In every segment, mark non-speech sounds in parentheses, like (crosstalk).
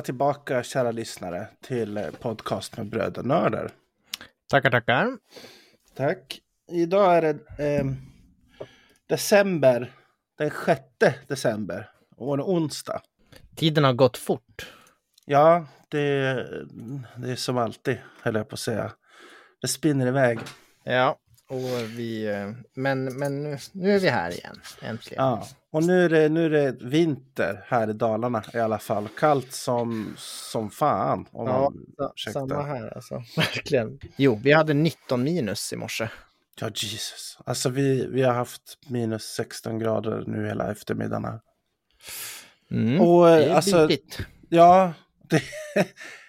Välkomna tillbaka kära lyssnare till eh, podcast med bröder nördar. Tackar, tackar. Tack. Idag är det eh, december, den 6 december, och en onsdag. Tiden har gått fort. Ja, det, det är som alltid, höll jag på att säga. Det spinner iväg. Ja, och vi... eh, Men, men nu, nu är vi här igen, äntligen. Ja. Och nu är, det, nu är det vinter här i Dalarna i alla fall. Kallt som, som fan. Om Ja, man samma här alltså. (laughs) Verkligen. Jo, vi hade 19 minus i morse. Ja, Jesus. Alltså vi, vi har haft minus 16 grader nu hela eftermiddagen här. Mm. Och det eh, är alltså, bitigt. ja. Det, (laughs)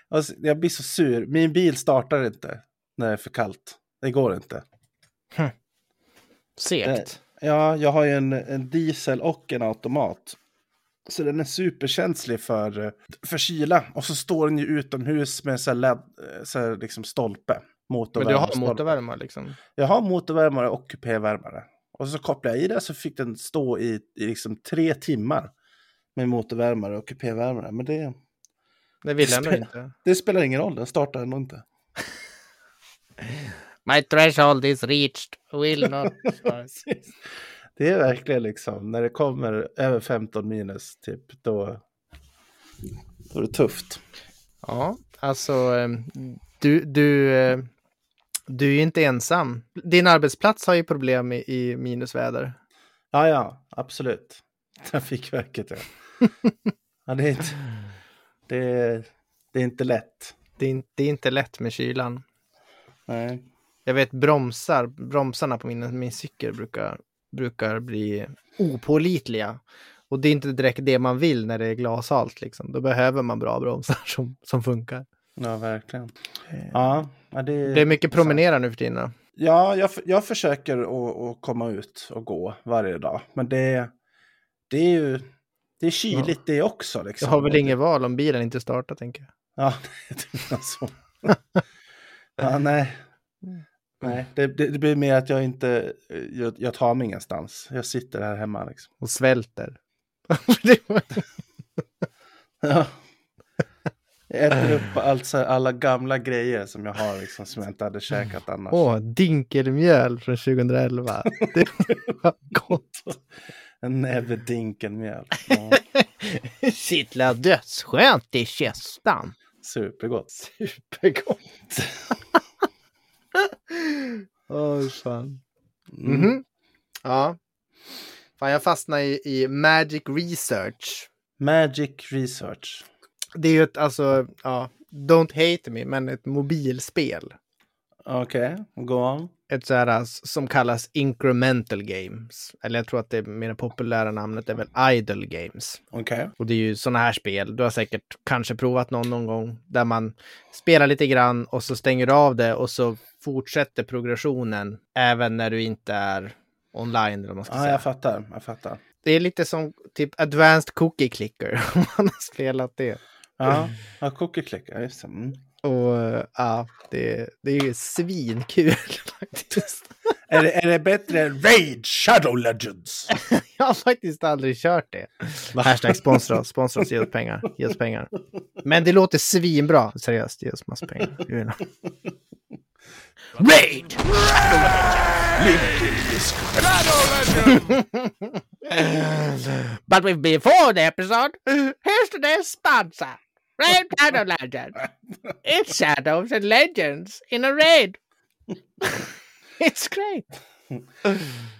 alltså, jag blir så sur. Min bil startar inte när det är för kallt. Det går inte. Segt. Ja, jag har ju en, en diesel och en automat. Så den är superkänslig för, för kyla. Och så står den ju utomhus med sån här, LED, eh, så här liksom stolpe. Men du har Motorvärmare. motorvärmare liksom? Jag har motorvärmare och kupévärmare. Och så kopplade jag i det så fick den stå i, i liksom tre timmar. Med motorvärmare och kupévärmare. Men det, Det vill ändå inte. det spelar ingen roll, den startar ändå inte. (laughs) My threshold is reached. Will not. (laughs) Det är verkligen liksom, när det kommer över 15 minus, typ, då, då är det tufft. ja, alltså eh, du, du, eh, du är ju inte ensam. Din arbetsplats har ju problem i, i minusväder. Ja, ja, absolut. (laughs) Trafikverket, ja. (laughs) ja det, är inte, det, är, det är inte lätt. Det är, det är inte lätt med kylan. Nej. Jag vet bromsar, bromsarna på min, min cykel brukar, brukar bli opålitliga. Och det är inte direkt det man vill när det är glashalt liksom. Då behöver man bra bromsar som, som funkar. Ja, verkligen. Ja, ja, det, Det är mycket promenera nu för tiden. Ja, jag, jag försöker att, komma ut och gå varje dag. Men det, det är ju det är kyligt det också. Jag Liksom. har väl inget val om bilen inte startar tänker jag. Ja, (laughs) det menar så. ja, nej. Nej, det, det, det blir mer att jag inte, jag, jag tar mig ingenstans. Jag sitter här hemma liksom. Och svälter. (laughs) Ja. Jag äter upp alltså alla gamla grejer som jag har liksom, som jag inte hade käkat annars. Åh, dinkelmjöl från 2011. (laughs) Det var gott. En näve dinkelmjöl. Ja, (laughs) Kittlar dödsskönt i kästan. supergott. Supergott. (laughs) Åh, fan. Mm. Mhm. Ja. Fan, jag fastnade i, i Magic Research. Magic Research. Det är ju ett, alltså, ja, don't hate me, men ett mobilspel. Okej, go on. Ett så här äh, som kallas incremental games. Eller jag tror att det mer populära namnet är väl idle games. Okej. Och det är ju sådana här spel, du har säkert kanske provat någon någon gång, där man spelar lite grann och så stänger du av det och så fortsätter progressionen även när du inte är online. Eller vad man ska Ja, säga. jag fattar. Jag fattar. Det är lite som typ advanced cookie clicker, (laughs) om man har spelat det. Ja, ja cookie clicker, just det. Mm. Och ja, det, det är ju svinkul (laughs) faktiskt. Är, det, är det bättre än Raid Shadow Legends? (laughs) Jag har faktiskt aldrig kört det. Hashtag sponsra oss, sponsra oss, ge oss pengar, ge oss pengar. Men det låter svinbra, seriöst, ge oss massa pengar. Raid! (laughs) But before the episode, here's today's sponsor. Raid Shadow Legend. It's shadows and legends in a raid. (laughs) It's great.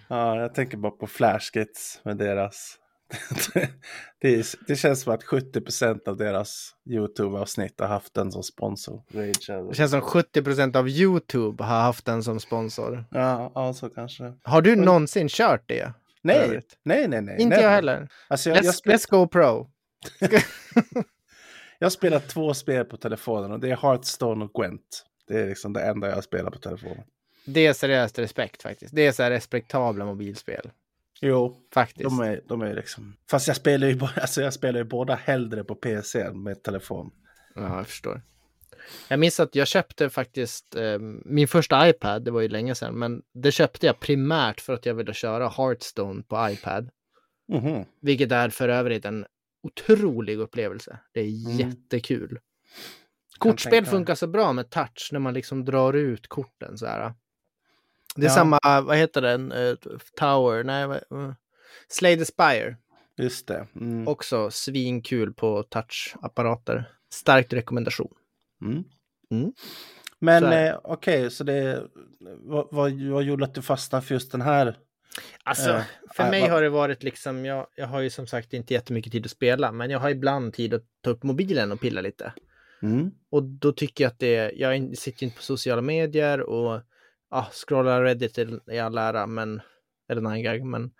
Ja, jag tänker bara på Flashkits med deras (laughs) det, det känns som att 70% av deras YouTube-avsnitt har haft den som sponsor. Det känns som 70% av YouTube har haft den som sponsor. Ja, ja, så kanske. Har du någonsin kört det? Nej, nej, nej. nej Inte never. jag heller. Alltså, jag, jag, Let's, spel, let's go pro. (laughs) jag har spelat två spel på telefonen och det är Hearthstone och Gwent. Det är liksom det enda jag spelar på telefonen. Det är seriöst respekt faktiskt. Det är så här respektabla mobilspel. Jo, Faktiskt. de är, de är liksom... Fast jag spelar ju, (laughs) alltså jag spelar ju båda hellre på PC än med telefon. Ja, jag förstår. Jag minns att jag köpte faktiskt eh, min första iPad, det var ju länge sedan, men det köpte jag primärt för att jag ville köra Hearthstone på iPad. Mhm. Vilket är för övrigt en otrolig upplevelse. Det är Mm. jättekul. Kortspel funkar så bra med touch när man liksom drar ut korten så här. Det är Ja. samma, vad heter den, Eh, Tower, nej, uh, Slay the Spire. Just det. Mm. Också svinkul på touchapparater. Starkt rekommendation. Mm. Mm. Men eh, okej, så det... Vad, vad, vad gjorde att du fastnade för just den här? Alltså, Eh, för äh, mig har det varit liksom, jag, jag har ju som sagt inte jättemycket tid att spela, men jag har ibland tid att ta upp mobilen och pilla lite. Mm. Och då tycker jag att det, jag sitter inte på sociala medier och ja, scrollar Reddit i, all ära, men, eller Nine men,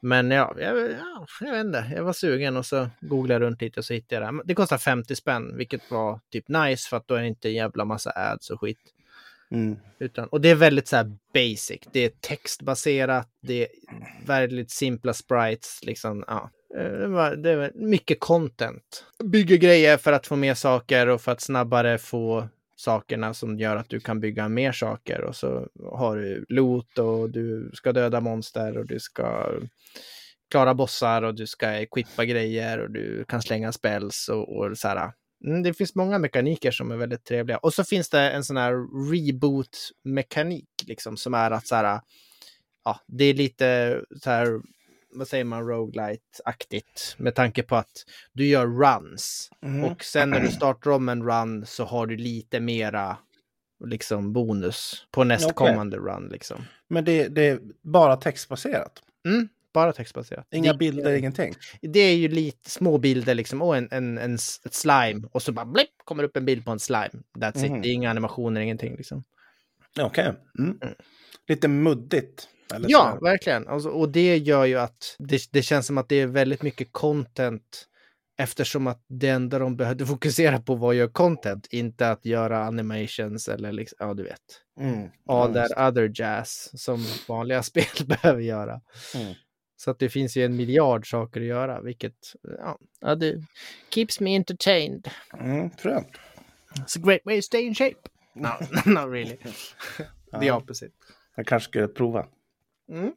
men ja, jag, ja, jag vet inte, jag var sugen och så googlade jag runt lite och så hittade jag det. Men Det kostar 50 spänn, vilket var typ nice för att då är det inte en jävla massa ads och skit. Mm. Utan, och det är väldigt så här basic. Det är textbaserat, det är väldigt simpla sprites. Liksom, ja. Eh, det, var, det var mycket content. Bygger grejer för att få mer saker och för att snabbare få sakerna som gör att du kan bygga mer saker. Och så har du loot och du ska döda monster och du ska klara bossar och du ska equippa grejer och du kan slänga spells och, och så här. Mm, det finns många mekaniker som är väldigt trevliga. Och så finns det en sån här reboot-mekanik, liksom, som är att så här, ja, det är lite så här, vad säger man, roguelite-aktigt, med tanke på att du gör runs. Mm. Och sen när du startar om en run så har du lite mera liksom bonus på nästkommande run. Liksom. Men det, det är bara textbaserat? Mm, bara textbaserat. Inga det, bilder, ingenting? Det är ju lite små bilder, liksom, och en, en, en ett slime, och så bara blipp, kommer upp en bild på en slime. That's Mhm. it, det är inga animationer, ingenting. Liksom. Okej. Mm. Mm. Lite muddigt. Ja, verkligen. Alltså, och det gör ju att det, det känns som att det är väldigt mycket content eftersom att det enda de behövde (laughs) fokusera på var att göra content, inte att göra animations eller liksom, ja du vet. Mm. All that other jazz som vanliga (laughs) spel (laughs) behöver göra. Mm. Så att det finns ju en miljard saker att göra, vilket ja, ja, det keeps me entertained. Mm. It's a great way to stay in shape. No, (laughs) not really. (laughs) The Ja. opposite. Jag kanske skulle prova. Mm.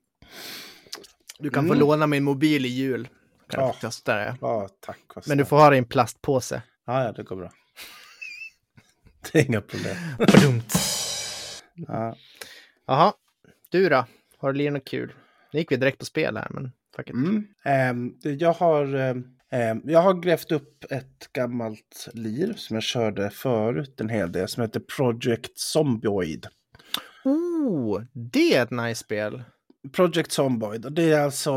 Du kan få Mm. låna min mobil i jul. Kan Ja. jag få testa det. Ja, tack. vad Men du får ha det i en plastpåse. Ja, ja, det går bra. (laughs) Det är inga problem. Badumt. Ja. Jaha, du då? Har du lirat något kul? Nu gick vi direkt på spel här, men fuck it. Mm. Det- jag, har, ehm, jag har grävt upp ett gammalt lir som jag körde förut en hel del som heter Project Zombioid. Oh, det är ett nice spel. Project Zomboid. Och det är alltså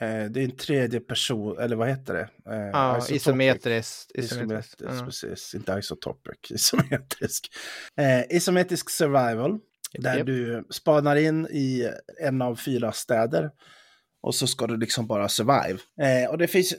eh, det är en tredje person, eller vad heter det? Eh, Ja, isotopic. isometriskt. Isometriskt, Ja. precis. Inte isotopic, (laughs) isometrisk. Eh, isometrisk survival. Där Japp. du spanar in i en av fyra städer. Och så ska du liksom bara survive. Eh, och det finns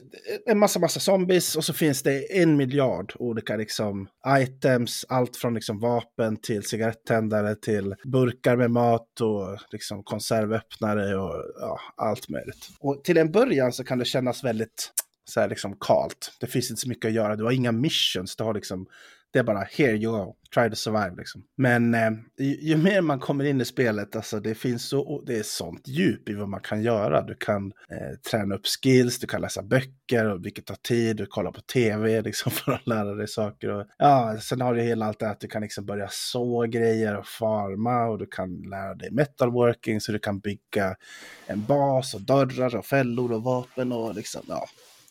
en massa, massa zombies och så finns det en miljard olika liksom items. Allt från liksom vapen till cigarettändare till burkar med mat och liksom konservöppnare och ja, allt möjligt. Och till en början så kan det kännas väldigt så här liksom kalt. Det finns inte så mycket att göra. Du har inga missions. Du har liksom, det är bara here you go, try to survive liksom. Men eh, ju, ju mer man kommer in i spelet, alltså det finns så, det är sånt djup i vad man kan göra. Du kan eh, träna upp skills, du kan läsa böcker, och vilket tar tid, du kollar på tv (laughs) liksom för att lära dig saker. Och, ja, sen har du hela allt det här att du kan liksom börja så grejer och farma och du kan lära dig metalworking så du kan bygga en bas och dörrar och fällor och vapen och liksom, ja,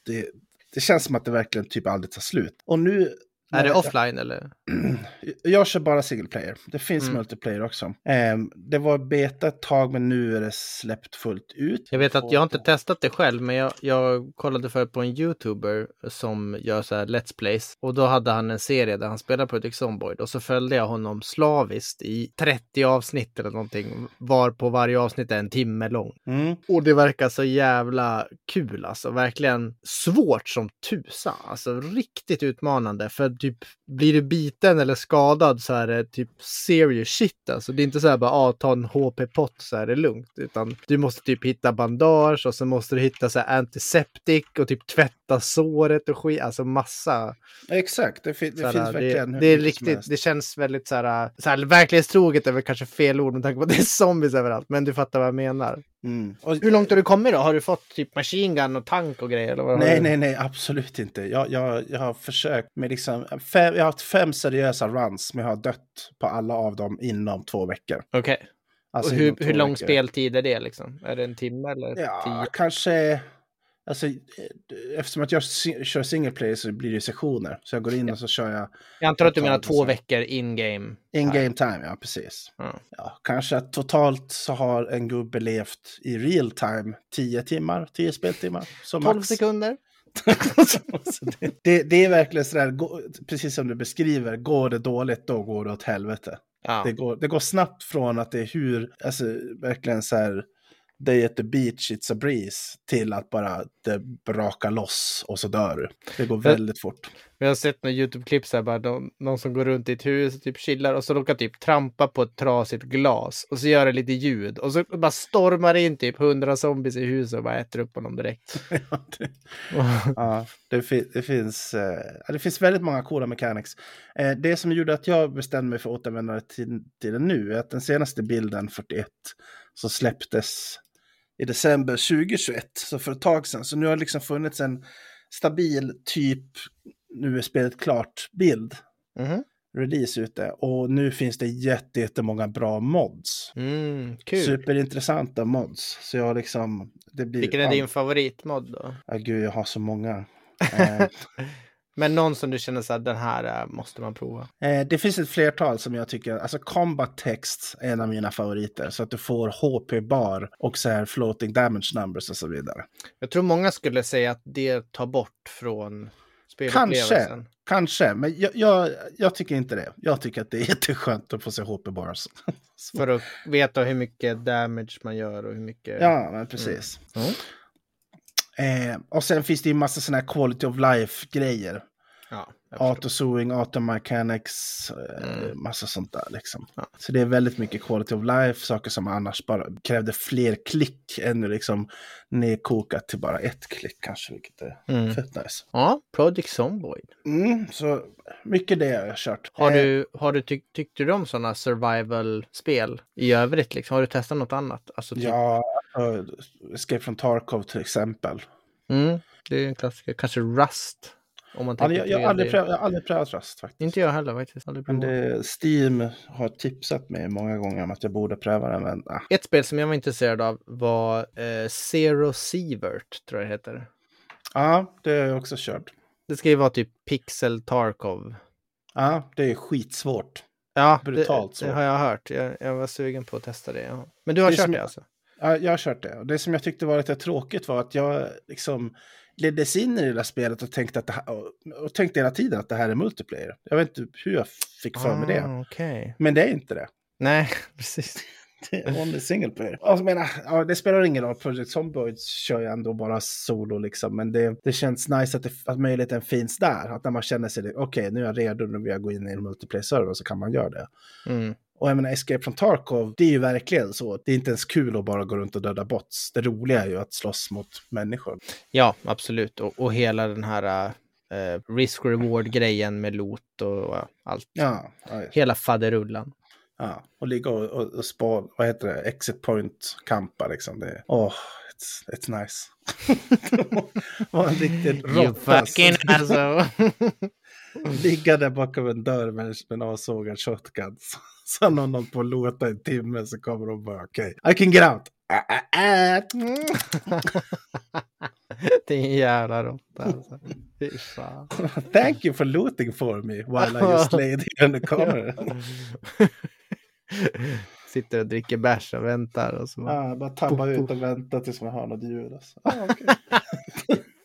det, det känns som att det verkligen typ aldrig tar slut. Och nu är det offline eller? (clears throat) Jag kör bara single player. Det finns Mm. multiplayer också. Ehm, det var beta ett tag, men nu är det släppt fullt ut. Jag vet att jag har inte testat det själv, men jag, jag kollade för på en YouTuber som gör så här Let's Plays. Och då hade han en serie där han spelar Project Zomboid och så följde jag honom slaviskt i 30 avsnitt eller någonting. Var på varje avsnitt är en timme lång. Mm. Och det verkar så jävla kul alltså. Verkligen svårt som tusan. Alltså riktigt utmanande. För typ blir du biten eller skadad så är det typ serious shit alltså. Det är inte så här bara ah, ta en HP-pott så är det lugnt. Utan du måste typ hitta bandage och så måste du hitta så här antiseptic och typ tvätta såret och skit. Alltså massa. Exakt, det, fin- det så här, finns det, verkligen det är riktigt, det känns väldigt så här, så här verklighetstroget är väl kanske fel ord med tanke på att det är zombies överallt. Men du fattar vad jag menar. Mm. Och, Hur långt har du kommit då? Har du fått typ machine gun och tank och grejer? Eller vad Nej, du? nej, nej, absolut inte. Jag, jag, jag har försökt med liksom, fem, jag har haft fem seriösa runs, men jag har dött på alla av dem inom två veckor. Okej. Alltså och hur, hur lång veckor. speltid är det liksom? Är det en timme eller Ja, tio? kanske... Alltså, eh, eftersom att jag kör single player så blir det sessioner. Så jag går in och så kör jag Jag antar att du menar två veckor in-game. in game time, ja precis. Ja. Ja, kanske att totalt så har en gubbe levt i real time 10 timmar, 10 speltimmar. Så 12 max. sekunder? (laughs) Så det, det, det är verkligen sådär, precis som du beskriver, går det dåligt då går det åt helvete. Ja. Det, går, det går snabbt från att det är hur, alltså verkligen så här, day at the beach, it's a breeze, till att bara det brakar loss och så dör du. Det går För- väldigt fort. Vi har sett några YouTube-klipp så här, bara någon, någon som går runt i ett hus och typ chillar och så råkar typ trampa på ett trasigt glas och så gör det lite ljud och så bara stormar in typ hundra zombies i huset och bara äter upp honom direkt. (laughs) ja, det, ja, det, fi- det, finns, eh, det finns väldigt många coola mechanics. Eh, det som gjorde att jag bestämde mig för att återvända till, till det nu är att den senaste bilden, 41, så släpptes i december 2021, så för ett tag sedan. Så nu har det liksom funnits en stabil typ, nu är spelet klart, bild, Mhm. release ute. Och nu finns det jätte, jättemånga bra mods. Mm, kul. Superintressanta mods. Så jag liksom... Det blir, Vilken är ja, din favoritmod då? Ja, gud, jag har så många. (laughs) Men någon som du känner så här, den här eh, måste man prova. eh, det finns ett flertal som jag tycker, alltså combat text är en av mina favoriter. Så att du får HP-bar och så här floating damage numbers och så vidare. Jag tror många skulle säga att det tar bort från. Kanske, kanske, men jag, jag, jag tycker inte det. Jag tycker att det är (laughs) jätteskönt att få se HP-bars. (laughs) För att veta hur mycket damage man gör och hur mycket... ja, men precis. Mm. Eh, och sen finns det ju massa sådana här quality of life-grejer. Ja jag förstår. Auto-sewing, auto-mechanics, eh, Mm. massa sånt där liksom. Ja. Så det är väldigt mycket quality of life, saker som annars bara krävde fler klick än nu liksom nedkokat till bara ett klick kanske, vilket är Mm. fett nice. Ja, Project Zomboid. Mm, så mycket det har jag kört. Har Eh, du, har du tyck, tyckte du om sådana survival-spel i övrigt? Liksom? Har du testat något annat? Alltså, typ, Ja, uh, Escape from Tarkov till exempel. mm, det är en klassiker. Kanske Rust? Om man tänker jag, jag, har 3D. aldrig prövat, jag har aldrig prövat Rust faktiskt. Inte jag heller faktiskt. Men det, Steam har tipsat mig många gånger om att jag borde pröva det, men ah. Ett spel som jag var intresserad av var eh, Zero Sievert, tror jag det heter. Ja, det har jag också kört. Det ska ju vara typ Pixel Tarkov. Ja, det är skitsvårt. Ja, Brutalt det, så. det har jag hört. Jag, jag var sugen på att testa det. Ja. Men du har Det kört som- det alltså? Ja, jag har kört det. Och det som jag tyckte var lite tråkigt var att jag liksom leddes in i det där spelet och tänkte, att det och, tänkte hela tiden att det här är multiplayer. Jag vet inte hur jag fick för mig det. Ah, Okej. Men det är inte det. Nej, (laughs) precis. (laughs) Det är only single player. Jag menar, ja, det spelar ingen roll. Project Zomboid kör jag ändå bara solo liksom. Men det, det känns nice att, det, att möjligheten finns där. Att när man känner sig, okej nu är jag redo, nu vill jag gå in i en multiplayer-server så kan man göra det. Mm. Och jag menar, Escape from Tarkov, det är ju verkligen så. Det är inte ens kul att bara gå runt och döda bots. Det roliga är ju att slåss mot människor. Ja, absolut. Och, och hela den här eh, risk-reward-grejen med loot och, och allt. Ja, ja, Hela faderullan. ja. och ligga och, och, och spå, vad heter det, exit point-kampa liksom. Det, åh, it's, it's nice. (laughs) var en riktig You råtta. fucking asshole. (laughs) (laughs) Ligga där bakom en dörr med en avsågad shotgun. Så- (laughs) Sen har någon på låta en timme så kommer de bara okej, I can get out. (laughs) En jävla råtta alltså. Fy fan. Thank you for looting for me while I just laid here in the corner. Sitter och dricker bärs och väntar och så. bara, Ja, bara tabba Puff, ut och vänta tills man hör något ljud. Alltså. Ah, okej.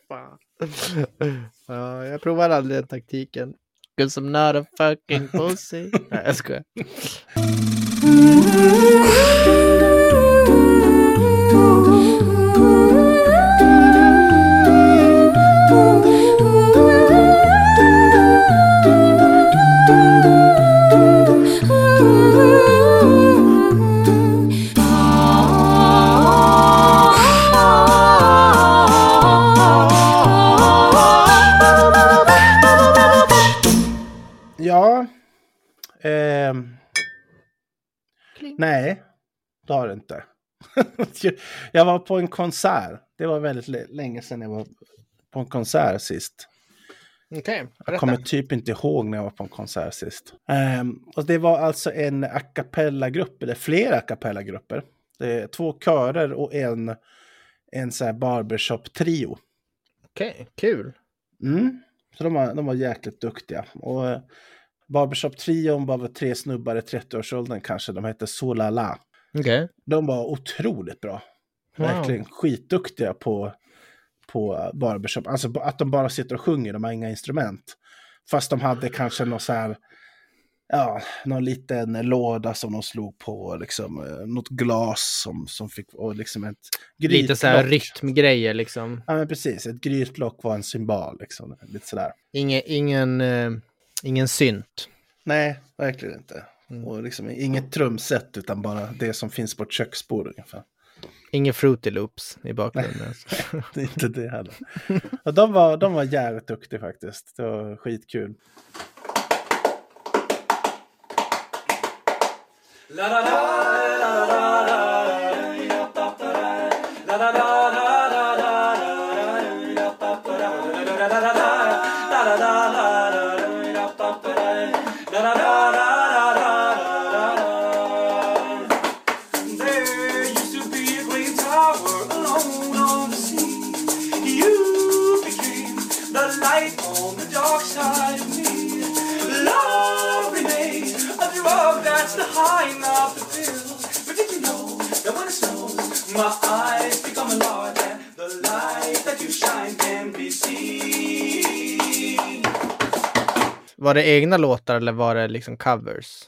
Fan. (laughs) ja, jag provar aldrig den taktiken. Cause I'm not a fucking pussy. Nej, jag skojar. (laughs) nej, det har det inte. (laughs) jag var på en konsert. Det var väldigt länge sedan jag var på en konsert sist. Okej, Jag kommer typ inte ihåg när jag var på en konsert sist. Ehm, och det var alltså en a cappella-grupp, eller flera a cappella-grupper. Två körer och en, en så här barbershop-trio. Okej, kul. Mm. Så de var, de var jäkligt duktiga. Och Barbershop-trion var väl tre snubbar i 30-årsåldern kanske. De hette Solala. Okej. De var otroligt bra. Wow. Verkligen skitduktiga på, på barbershop. Alltså att de bara sitter och sjunger, de har inga instrument. Fast de hade kanske någon så här, ja, någon liten låda som de slog på, liksom, eh, något glas som, som fick, och liksom ett Lite så här grytlock. rytmgrejer liksom. Ja, men precis. Ett grytlock var en symbol, liksom. Lite sådär. Ingen, ingen, eh, ingen synt. Nej, verkligen inte. Mm. Och liksom inget trumset, utan bara det som finns på ett köksbord ungefär. Ingen Fruity Loops i bakgrunden. (laughs) Det är inte det heller. Och de, var, de var jävligt duktiga faktiskt. Det var skitkul. There Var det egna låtar eller var det liksom covers?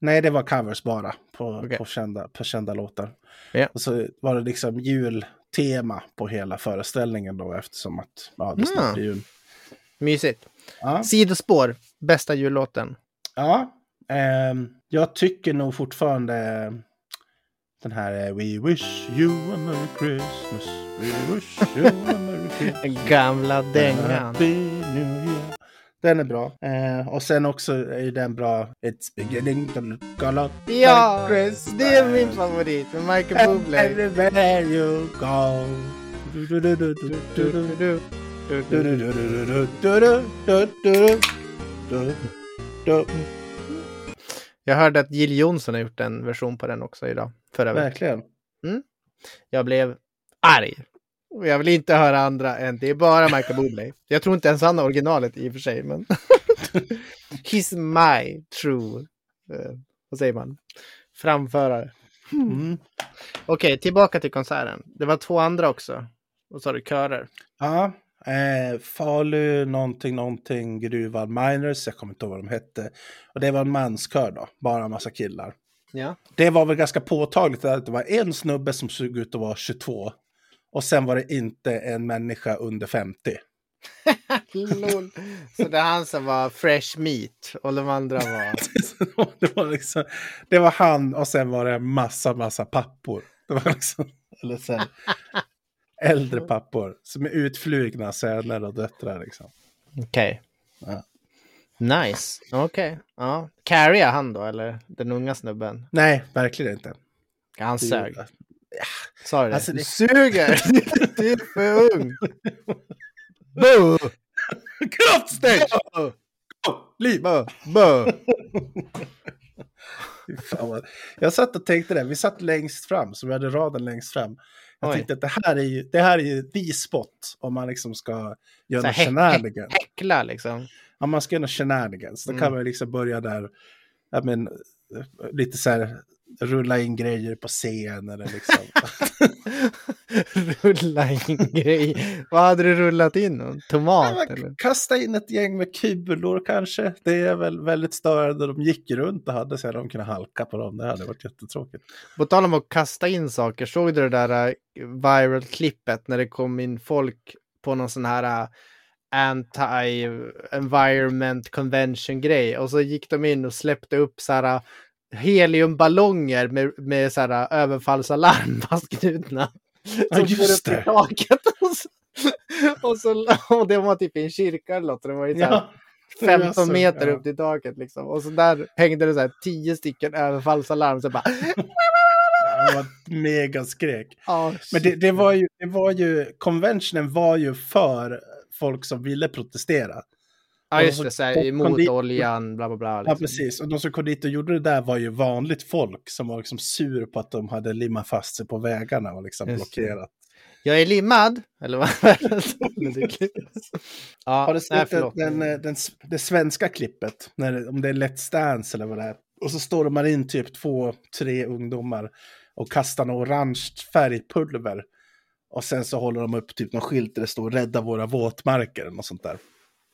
Nej, det var covers bara på, Okej. på, kända, på kända låtar. Ja. Och så var det liksom jultema på hela föreställningen då eftersom att ja, det snart är Mm. jul. Mysigt. Ja, Sidospår, bästa jullåten. ja ehm, jag tycker nog fortfarande den här eh, We wish you a merry Christmas We wish you a merry (laughs) Christmas gamla dängan. Den är bra. Eh, och sen också är den bra. It's beginning to look a lot Ja, Chris, det är min favorit. Med Michael Bublé. Everywhere you go. Jag hörde att Jill Johnson har gjort en version på den också idag. Förra veckan. Verkligen. Mm. Jag blev arg. Och jag vill inte höra andra än det är bara Michael Bublé. Jag tror inte ens han har originalet i och för sig, men (laughs) He's my true, eh, vad säger man, framförare. Mm. Okej, tillbaka till konserten. Det var två andra också. Och så har du körer. Ja, eh, Falu någonting, någonting, Gruvan Miners, jag kommer inte ihåg vad de hette. Och det var en manskör då, bara en massa killar. Ja. Det var väl ganska påtagligt att det var en snubbe som såg ut att vara 22. Och sen var det inte en människa under 50. Lol. (laughs) Så det är han som var fresh meat och de andra (laughs) var... det, var liksom, det var han och sen var det massa, massa pappor. Det var liksom, eller så här, äldre pappor som är utflugna söner och döttrar. Liksom. Okej. Ja. Nice. Okej. Ja. Carrie han då, eller den unga snubben? Nej, verkligen inte. Han sög. Sa du det? Alltså, det- Du suger! (laughs) du är för ung! Boo! Kroppssteg! Liv! (laughs) Fan vad- Jag satt och tänkte det, vi satt längst fram, så vi hade raden längst fram. Jag Oj. tänkte att det här är ju, det här är ju the spot om man liksom ska göra något shenanigans. Häckla liksom. Om man ska göra något shenanigans, då Mm. kan man liksom börja där, men, lite så här, rulla in grejer på scen eller liksom. (laughs) Rulla in grej. Vad hade du rullat in? Ja, Tomat men eller? Kasta in ett gäng med kulor kanske. Det är väl väldigt störande. De gick runt och hade så här, de kunde halka på dem. Det hade varit jättetråkigt. På tal om att kasta in saker, såg du det där äh, viral-klippet när det kom in folk på någon sån här äh, anti-environment convention-grej och så gick de in och släppte upp så här äh, heliumballonger med, med så här äh, överfallsalarm (laughs) fastknutna. Ja, Som just går upp i det. taket. (laughs) Och, så, och, så, och det var typ i en kyrka eller något. Det var ju så här, 15 Alltså, meter ja. upp till taket liksom. Och så där hängde det så här 10 stycken överfallsalarm. Så bara... Det var ett megaskrek. Ja, Men det, det, var ju, det var ju, conventionen var ju för folk som ville protestera. Ja, just det. så här, emot oljan, bla bla bla. Ja, Liksom. precis. Och de som kom dit och gjorde det där var ju vanligt folk som var liksom sur på att de hade limmat fast sig på vägarna och liksom Just blockerat. Jag är limmad. Eller vad? (laughs) Ja, Har du sett den, den, den, det svenska klippet? När, om det är Let's Dance eller vad det är. Och så står man in typ två, tre ungdomar och kastar något orange färgpulver. Och sen så håller de upp typ någon skylt där det står rädda våra våtmarker eller något sånt där.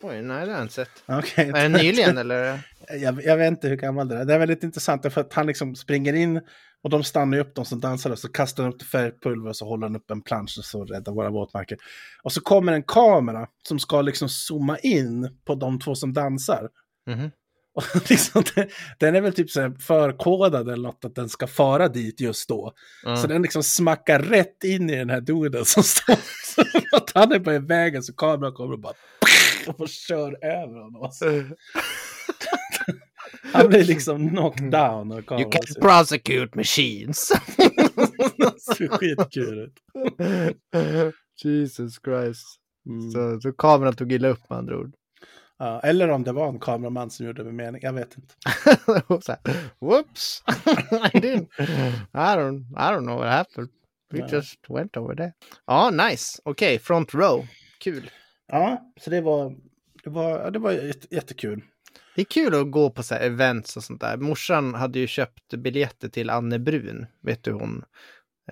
Oj, nej, det har jag inte sett. Okej. Är det nyligen eller? jag, jag vet inte hur gammal det är. Det är väldigt intressant för att han liksom springer in och de stannar upp de som dansar och så kastar han upp det färgpulver och så håller han upp en plansch och så räddar våra våtmarker. Och så kommer en kamera som ska liksom zooma in på de två som dansar. Mhm. Och (laughs) liksom, den, är väl typ så förkodad eller något att den ska fara dit just då. Ja. Så den liksom smackar rätt in i den här duden som står. (laughs) Så att han är på vägen så kameran kommer och bara och kör över honom. Alltså. Han blir liksom knocked down. av You kameran. can Så prosecute machines. (laughs) det ser skitkul ut. Jesus Christ. Mm. Så, så kameran tog illa upp med andra ord. Ja, eller om det var en kameraman som gjorde det med mening. Jag vet inte. Och (laughs) så här, Whoops! (laughs) I didn't. I don't, I don't know what happened. We Nej. just went over there. Ja, nice. Okej, front row. Kul. Ja, så det var, det var, ja, det var jätte- jättekul. Det är kul att gå på så här events och sånt där. Morsan hade ju köpt biljetter till Anne Brun. Vet du hon?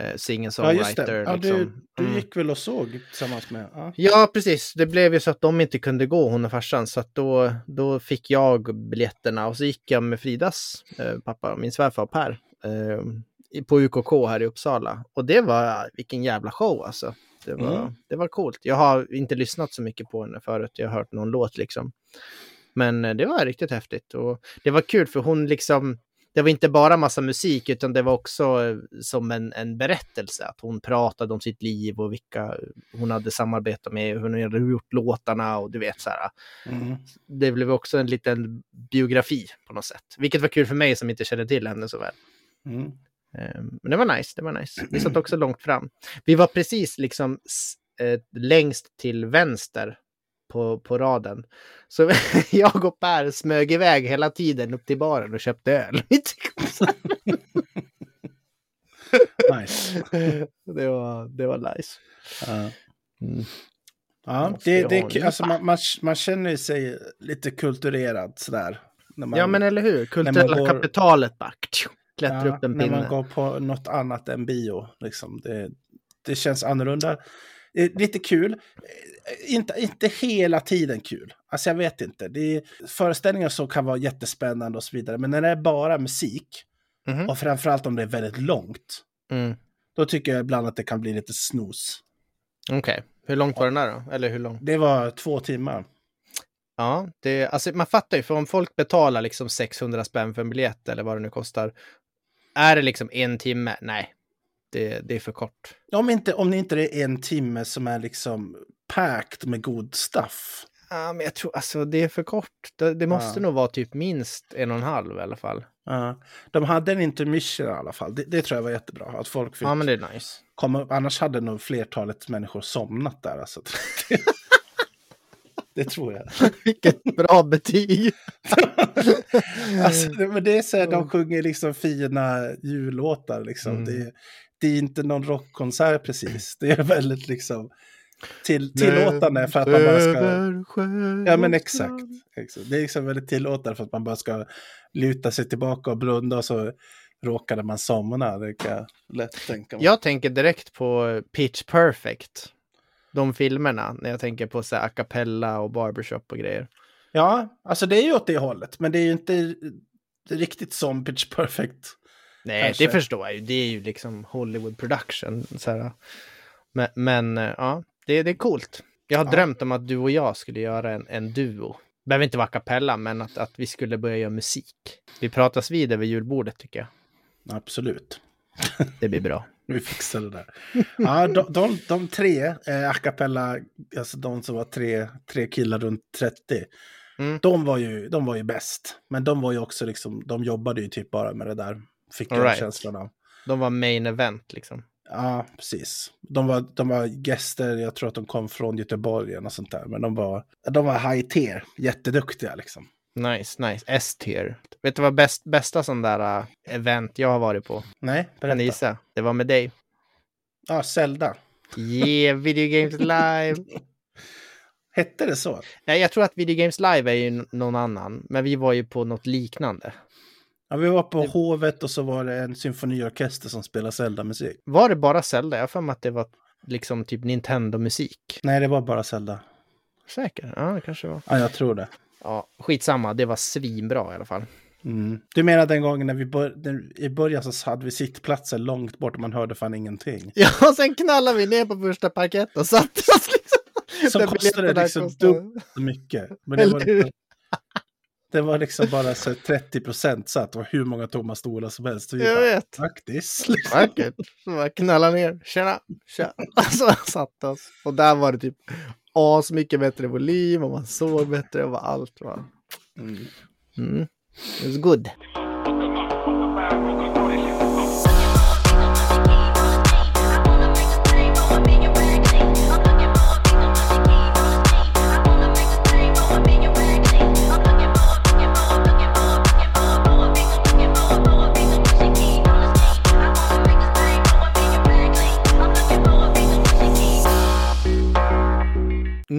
Eh, Ja, just Singer-songwriter. det. Ja, du, liksom. du Mm. gick väl och såg tillsammans med... Ja. Ja, precis. Det blev ju så att de inte kunde gå, hon och farsan. Så att då, då fick jag biljetterna och så gick jag med Fridas eh, pappa, min svärfar Per, eh, på UKK här i Uppsala. Och det var, vilken jävla show alltså. Det var, Mm. det var coolt. Jag har inte lyssnat så mycket på henne förut. Jag har hört någon låt liksom. Men eh, det var riktigt häftigt. Och det var kul för hon liksom, det var inte bara massa musik utan det var också eh, som en, en berättelse. Att hon pratade om sitt liv och vilka hon hade samarbetat med, hur hon hade gjort låtarna och du vet så här. Mm. Det blev också en liten biografi på något sätt. Vilket var kul för mig som inte kände till henne så väl. Mm. Eh, Men det var nice, det var nice. Vi satt också långt fram. Vi var precis liksom eh, längst till vänster på, på raden. Så (laughs) jag och Per smög iväg hela tiden upp till baren och köpte öl. (laughs) Nice. (laughs) det, var, det var nice. Ja. Mm. Ja, det, det, är alltså, man, man, man känner sig lite kulturerad sådär. När man, Ja men eller hur, kulturella går- kapitalet bara tju, klättrar ja, upp en När man pinne. går på något annat än bio. Liksom. Det, det känns annorlunda. Lite kul. Eh, Inte, inte hela tiden kul. Alltså jag vet inte. Det är, föreställningar så kan vara jättespännande och så vidare. Men när det är bara musik, Mhm. och framförallt om det är väldigt långt, Mm. då tycker jag ibland att det kan bli lite snus. Okej, hur långt var den där då? Eller hur långt? Det var två timmar. Ja, det, alltså man fattar ju, för om folk betalar liksom 600 spänn för en biljett eller vad det nu kostar. Är det liksom en timme? Nej, det, det är för kort. Om inte, om det inte är en timme som är liksom packed med god stuff. Ja, men jag tror alltså det är för kort. Det, det måste Ja. nog vara typ minst en och en halv i alla fall. Ja. de hade en intermission i alla fall. Det, det tror jag var jättebra. Att folk fick Ja, men det är nice. komma upp. Annars hade nog flertalet människor somnat där. Alltså. (laughs) (laughs) Det tror jag. (laughs) Vilket bra betyg. (laughs) alltså, men det är så här, de sjunger liksom fina jullåtar liksom. Mm. Det, det är inte någon rockkonsert precis. Det är väldigt liksom till, tillåtande för att man bara ska... Ja men exakt. exakt. Det är liksom väldigt tillåtande för att man bara ska luta sig tillbaka och blunda och så råkade man somna. Det kan jag lätt tänka mig. Jag tänker direkt på Pitch Perfect. De filmerna, när jag tänker på så här, a cappella och barbershop och grejer. Ja, alltså det är ju åt det hållet. Men det är ju inte riktigt som Pitch Perfect. Nej, Kanske. det förstår jag ju. Det är ju liksom Hollywood production. Så här. Men, men eh, ja, det, det är coolt. Jag har Ja. drömt om att du och jag skulle göra en, en duo. Behöver inte vara a cappella, men att, att vi skulle börja göra musik. Vi pratas vid över julbordet tycker jag. Absolut. Det blir bra. Vi fixar det där. Ja, de, de, de tre, eh, a cappella, alltså de som var tre, tre killar runt 30, Mm. de, var ju, de var ju bäst. Men de var ju också liksom, de jobbade ju typ bara med det där, fick jag right. känslan av. De var main event liksom. Ja, precis. De var, de var gäster, jag tror att de kom från Göteborg eller sånt där. Men de var, de var high tier, jätteduktiga liksom. Nice, nice. S-tier. Vet du vad bäst, bästa sån där uh, event jag har varit på? Nej, berätta. gissa? Det var med dig. Ja, Zelda. Yeah, (laughs) Video Games Live! Hette det så? Nej, jag tror att Video Games Live är ju någon annan, men vi var ju på något liknande. Ja, vi var på Hovet och så var det en symfoniorkester som spelade Zelda-musik. Var det bara Zelda? Jag har för mig att det var liksom typ Nintendo-musik. Nej, det var bara Zelda. Säker? Ja, det kanske var. Ja, jag tror det. Ja, skitsamma. Det var svinbra i alla fall. Mm. Du menar den gången när vi bör- i början så hade vi sittplatser långt bort och man hörde fan ingenting. (laughs) Ja, och sen knallade vi ner på första parkett och satte oss liksom. Som kostade liksom kostade. dubbelt så mycket. Men det var, liksom, (laughs) det var liksom bara så 30 procent satt och hur många tomma stolar som helst. Så vi Jag bara, vet. Faktiskt. Liksom. (laughs) Vackert. Så bara knalla ner. Tjena, tja. Alltså satte oss. Och där var det typ as mycket bättre volym och man såg bättre och allt var. Mm. Mm. It was good.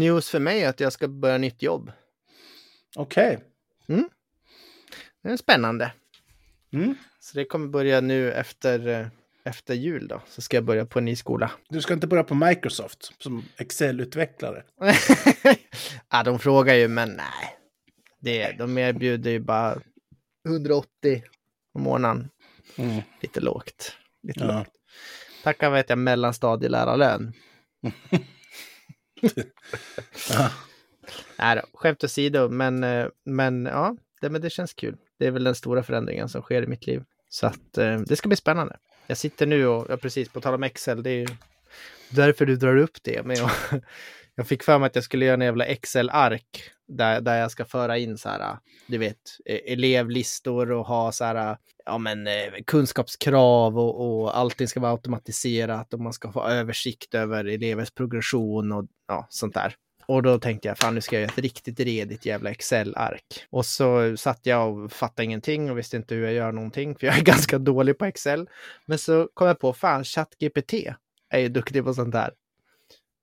News för mig är att jag ska börja nytt jobb. Okej. Det är spännande. Mm. Så det kommer börja nu efter, eh, efter jul då. Så ska jag börja på en ny skola. (laughs) Du ska inte börja på Microsoft som Excel-utvecklare. (laughs) ja, de frågar ju, men nej. Det, de erbjuder ju bara 180 om månaden. Mm. Lite lågt. Lite Ja. lågt. Tackar vet jag mellanstadielärarlön. (laughs) (laughs) Ja. Nej då, skämt åsido, men, eh, men ja, det, men det känns kul. Det är väl den stora förändringen som sker i mitt liv. Så att eh, det ska bli spännande. Jag sitter nu och, ja, precis på tal om Excel, det är ju därför du drar upp det. Men jag, (laughs) jag fick för mig att jag skulle göra en jävla Excel-ark där, där jag ska föra in så här, du vet, e, elevlistor och ha så här, ja men eh, kunskapskrav och, och allting ska vara automatiserat och man ska få översikt över elevers progression och ja, sånt där. Och då tänkte jag, fan nu ska jag göra ett riktigt redigt jävla Excel-ark. Och så satt jag och fattade ingenting och visste inte hur jag gör någonting, för jag är (laughs) ganska dålig på Excel. Men så kom jag på, fan ChatGPT är ju duktig på sånt där.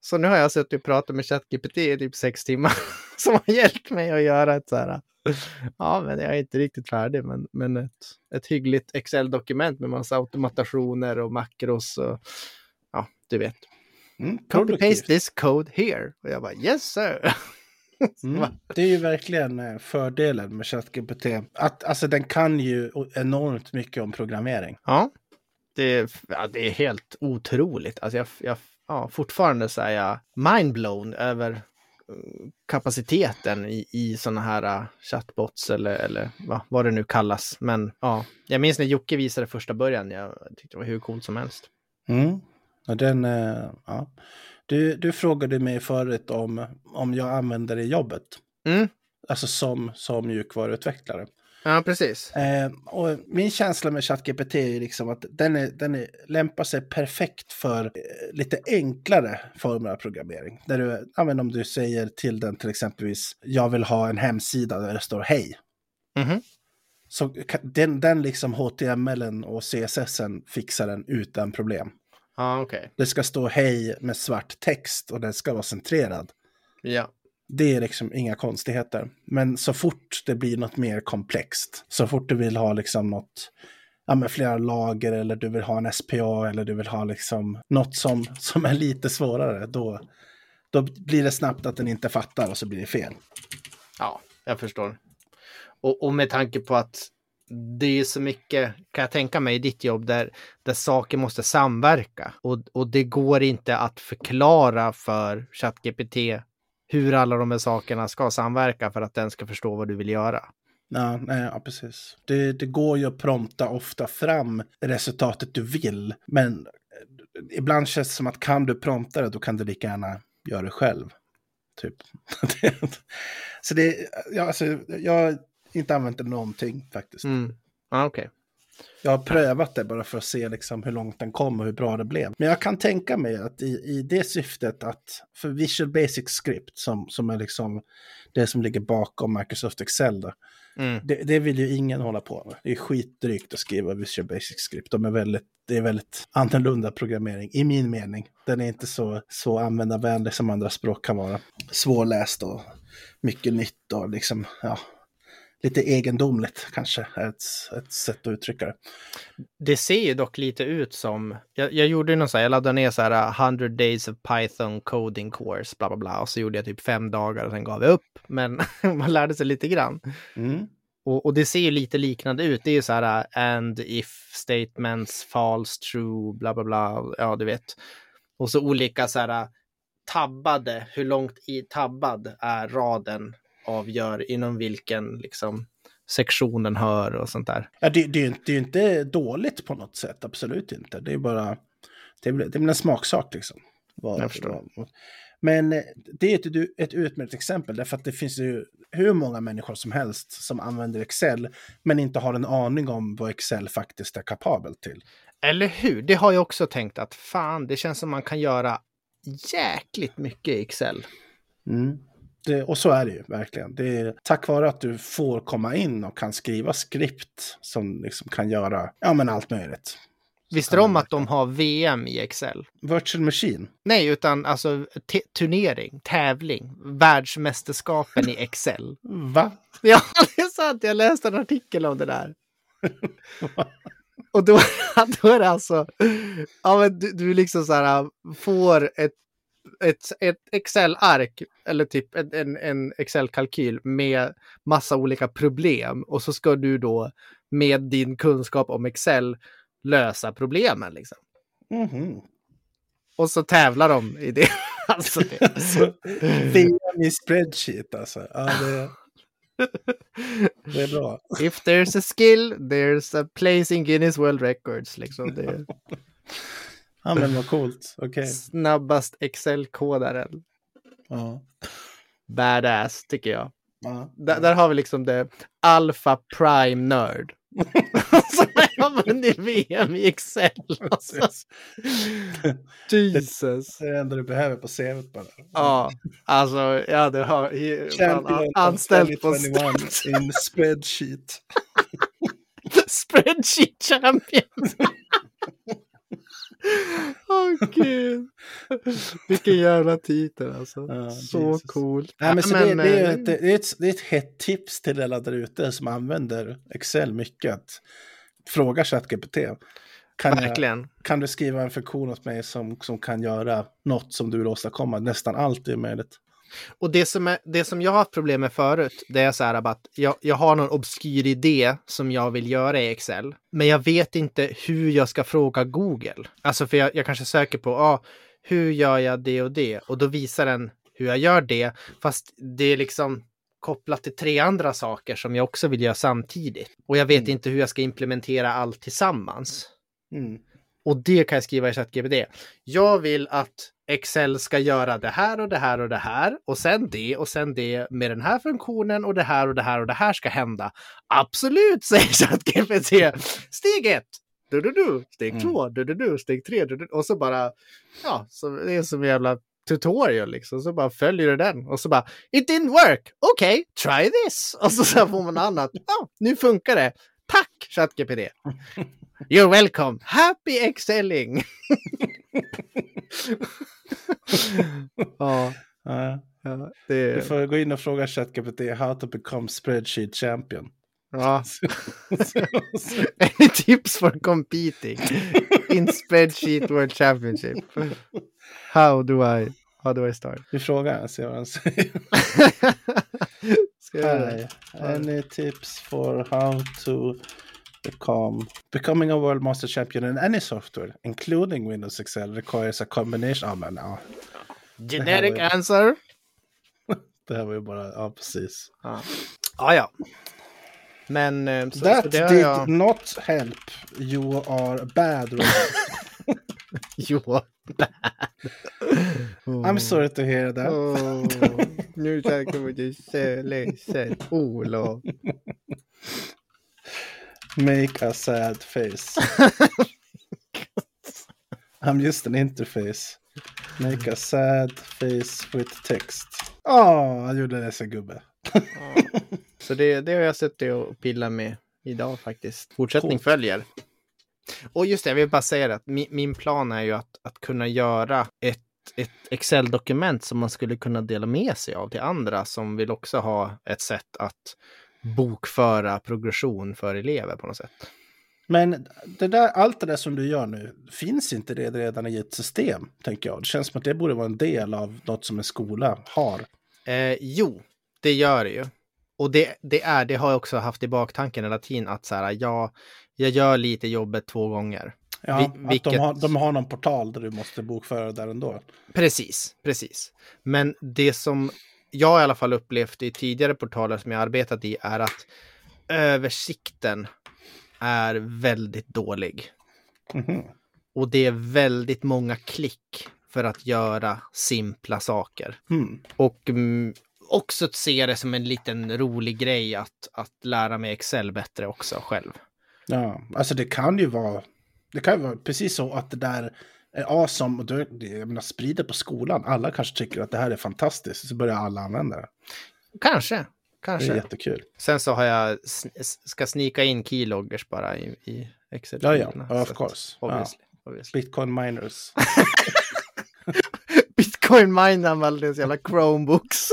Så nu har jag suttit och pratat med ChatGPT i typ sex timmar (laughs) som har hjälpt mig att göra ett så här. Ja, men jag är inte riktigt färdig, men, men ett, ett hyggligt Excel-dokument med massa automatationer och makros och ja, du vet. Mm. Copy produktivt. paste this code here. Och jag bara yes sir. (laughs) Mm. Det är ju verkligen eh, fördelen med ChatGPT. Att, alltså den kan ju enormt mycket om programmering. Ja, det, ja, det är helt otroligt. Alltså jag, jag, ja, fortfarande så är jag mindblown över eh, kapaciteten i, i sådana här uh, chatbots eller, eller va, vad det nu kallas. Men ja, jag minns när Jocke visade första början. Jag tyckte det var hur coolt som helst. Mm. Och den, eh, ja. du, du frågade mig förut om, om jag använder det i jobbet. Mm. Alltså som, som mjukvaruutvecklare. Ja, precis. Eh, och min känsla med ChatGPT är liksom att den, är, den är, lämpar sig perfekt för eh, lite enklare former av programmering. Där du, ja, men om du säger till den till exempelvis, jag vill ha en hemsida där det står hej. Mhm. Så kan- den, den liksom HTML och CSS fixar den utan problem. Ja, okej. Det ska stå hej med svart text och den ska vara centrerad. Ja. Det är liksom inga konstigheter. Men så fort det blir något mer komplext, så fort du vill ha liksom något, ja med flera lager eller du vill ha en SPA eller du vill ha liksom något som, som är lite svårare, då, då blir det snabbt att den inte fattar och så blir det fel. Ja, jag förstår. Och, och med tanke på att det är så mycket, kan jag tänka mig, i ditt jobb där, där saker måste samverka. Och, och det går inte att förklara för ChatGPT hur alla de här sakerna ska samverka för att den ska förstå vad du vill göra. Ja, nej, ja precis. Det, det går ju att prompta ofta fram resultatet du vill, men eh, ibland känns det som att kan du prompta det, då kan du lika gärna göra det själv. Typ. (laughs) så det, ja, alltså, jag har inte använt det någonting faktiskt. Mm. Ja, okej. Jag har prövat det bara för att se liksom hur långt den kom och hur bra det blev. Men jag kan tänka mig att i, i det syftet att för Visual Basic Script som, som är liksom det som ligger bakom Microsoft Excel då, Mm. det, det vill ju ingen hålla på med. Det är skitdrygt att skriva Visual Basic Script. De är väldigt, det är väldigt annorlunda programmering, i min mening. Den är inte så, så användarvänlig som andra språk kan vara. Svårläst och mycket nytt och liksom, ja, lite egendomligt kanske är ett, ett sätt att uttrycka det. Det ser ju dock lite ut som, jag, jag gjorde någon så här, jag laddade ner så här uh, 100 days of Python coding course, bla bla bla, och så gjorde jag typ fem dagar och sen gav jag upp. Men (laughs) man lärde sig lite grann. Mm. Och, och det ser ju lite liknande ut. Det är ju så här uh, and if statements, false, true, bla bla bla, ja du vet. Och så olika så här uh, tabbade, hur långt i tabbad är raden avgör inom vilken liksom sektionen hör och sånt där. Ja, det, det, är ju inte, inte dåligt på något sätt, absolut inte. Det är bara, det är, det är en smaksak liksom. Vad- Jag förstår. vad- Men eh, det är ett, ett utmärkt exempel, därför att det finns ju hur många människor som helst som använder Excel, men inte har en aning om vad Excel faktiskt är kapabel till. Eller hur? Det har jag också tänkt att fan, det känns som man kan göra jäkligt mycket i Excel. Mm. Det, och så är det ju verkligen. Det är tack vare att du får komma in och kan skriva skript som liksom kan göra ja, men allt möjligt. Visste du om att de har VM i Excel? Virtual Machine. Nej, utan alltså turnering, tävling, världsmästerskapen i Excel. Va? (laughs) Ja, det är sant. Jag läste en artikel om det där. (laughs) Och då, (laughs) då är det alltså, ja men du, du liksom så här får ett, ett, ett Excel-ark eller typ en, en, Excel-kalkyl med massa olika problem och så ska du då med din kunskap om Excel lösa problemen liksom. Mhm. Och så tävlar de i det. (laughs) Alltså, det. Så, (laughs) VM i spreadsheet alltså. Ja, det, det är bra. (laughs) If there's a skill, there's a place in Guinness World Records. Liksom. Det Ja, men vad coolt. Okej. snabbast Excel-kodaren. Ja. Badass, tycker jag. Ja. Där, där har vi liksom det Alpha Prime Nörd. (laughs) Som har vunnit VM i Excel. (laughs) Alltså. Jesus. Det är det enda du behöver på CVt bara. Ja, alltså ja, det har Champion of anställt på 2021 in spreadsheet. (laughs) Spreadsheet Champion. (laughs) Åh gud. Vilken jävla titel alltså. Ja, Så Jesus. coolt. Nej, men Ja, det, det, är eh, ett, det, är ett, det är ett hett tips till alla där ute som använder Excel mycket. Att fråga ChatGPT. Kan, jag, kan du skriva en funktion åt mig som, som kan göra något som du vill åstadkomma? Nästan allt är möjligt. Och det som, är, det som jag har haft problem med förut, det är så här att jag, jag har någon obskyr idé som jag vill göra i Excel, men jag vet inte hur jag ska fråga Google. Alltså för jag, jag kanske söker på, ah, hur gör jag det och det? Och då visar den hur jag gör det, fast det är liksom kopplat till tre andra saker som jag också vill göra samtidigt. Och jag vet Mm. inte hur jag ska implementera allt tillsammans. Mm. Och det kan jag skriva i ChatGPT. Jag vill att Excel ska göra det här och det här och det här och sen det och sen det med den här funktionen och det här och det här och det här ska hända. Absolut, (laughs) säger ChatGPT. Steg ett. Du, du, du. Steg Mm. två. Du, du, du. Steg tre. Du, du. Och så bara, ja, så det är som en jävla tutorial liksom. Så bara följer du den och så bara, it didn't work. Okej, try this. Och så, så får man annat. Ja, nu funkar det. Tack ChatGPT. You're welcome. Happy excelling. ja, Ja. ja, Du det, får gå in och fråga ChatGPT how to become spreadsheet champion. ja. (laughs) Any tips for competing in spreadsheet world championship? How do I, how do I start? Vi frågar ser vad han säger. Ska jag det? Any tips for how to become becoming a world master champion in any software, including Windows Excel, requires a combination. Ja, men ja, Generic var answer. (laughs) det här var ju bara, ja precis. Ja, ja. ja. Men eh, så, That så did jag... not help. You are bad. Robert. Jo. I'm sorry to hear that. Åh, nu kommer du så ledsen, Olof. (laughs) Make a sad face. (laughs) I'm just an interface. Make a sad face with text. Åh, han gjorde det så gubbe. Så det, det har jag suttit och pillat med idag faktiskt. Fortsättning Coolt. följer. Och just det, jag vill bara säga det, att min, min plan är ju att, att kunna göra ett, ett Excel-dokument som man skulle kunna dela med sig av till andra som vill också ha ett sätt att bokföra progression för elever på något sätt. Men det där, allt det där som du gör nu, finns inte det redan i ett system, tänker jag? Det känns som att det borde vara en del av något som en skola har. Eh, jo, det gör det ju. Och det, det är, det har jag också haft i baktanken hela tiden att så här, jag, jag gör lite jobbet två gånger. Ja, Vi- att vilket- de, har, de har någon portal där du måste bokföra där ändå. Precis, precis. Men det som jag i alla fall upplevt i tidigare portaler som jag arbetat i är att översikten är väldigt dålig. Mhm. Och det är väldigt många klick för att göra simpla saker. Hmm. Och mm, också se det som en liten rolig grej att, att lära mig Excel bättre också själv. Ja, alltså det kan ju vara, det kan ju vara precis så att det där är awesome och jag menar, sprider på skolan. Alla kanske tycker att det här är fantastiskt, så börjar alla använda det. Kanske, Det är kanske. jättekul. Sen så har jag, ska snika in keyloggers bara i, i Excel. Ja, ja, ja, of course. Ja. Obviously, obviously. Bitcoin miners. (laughs) Bitcoin minar med alldeles jävla Chromebooks.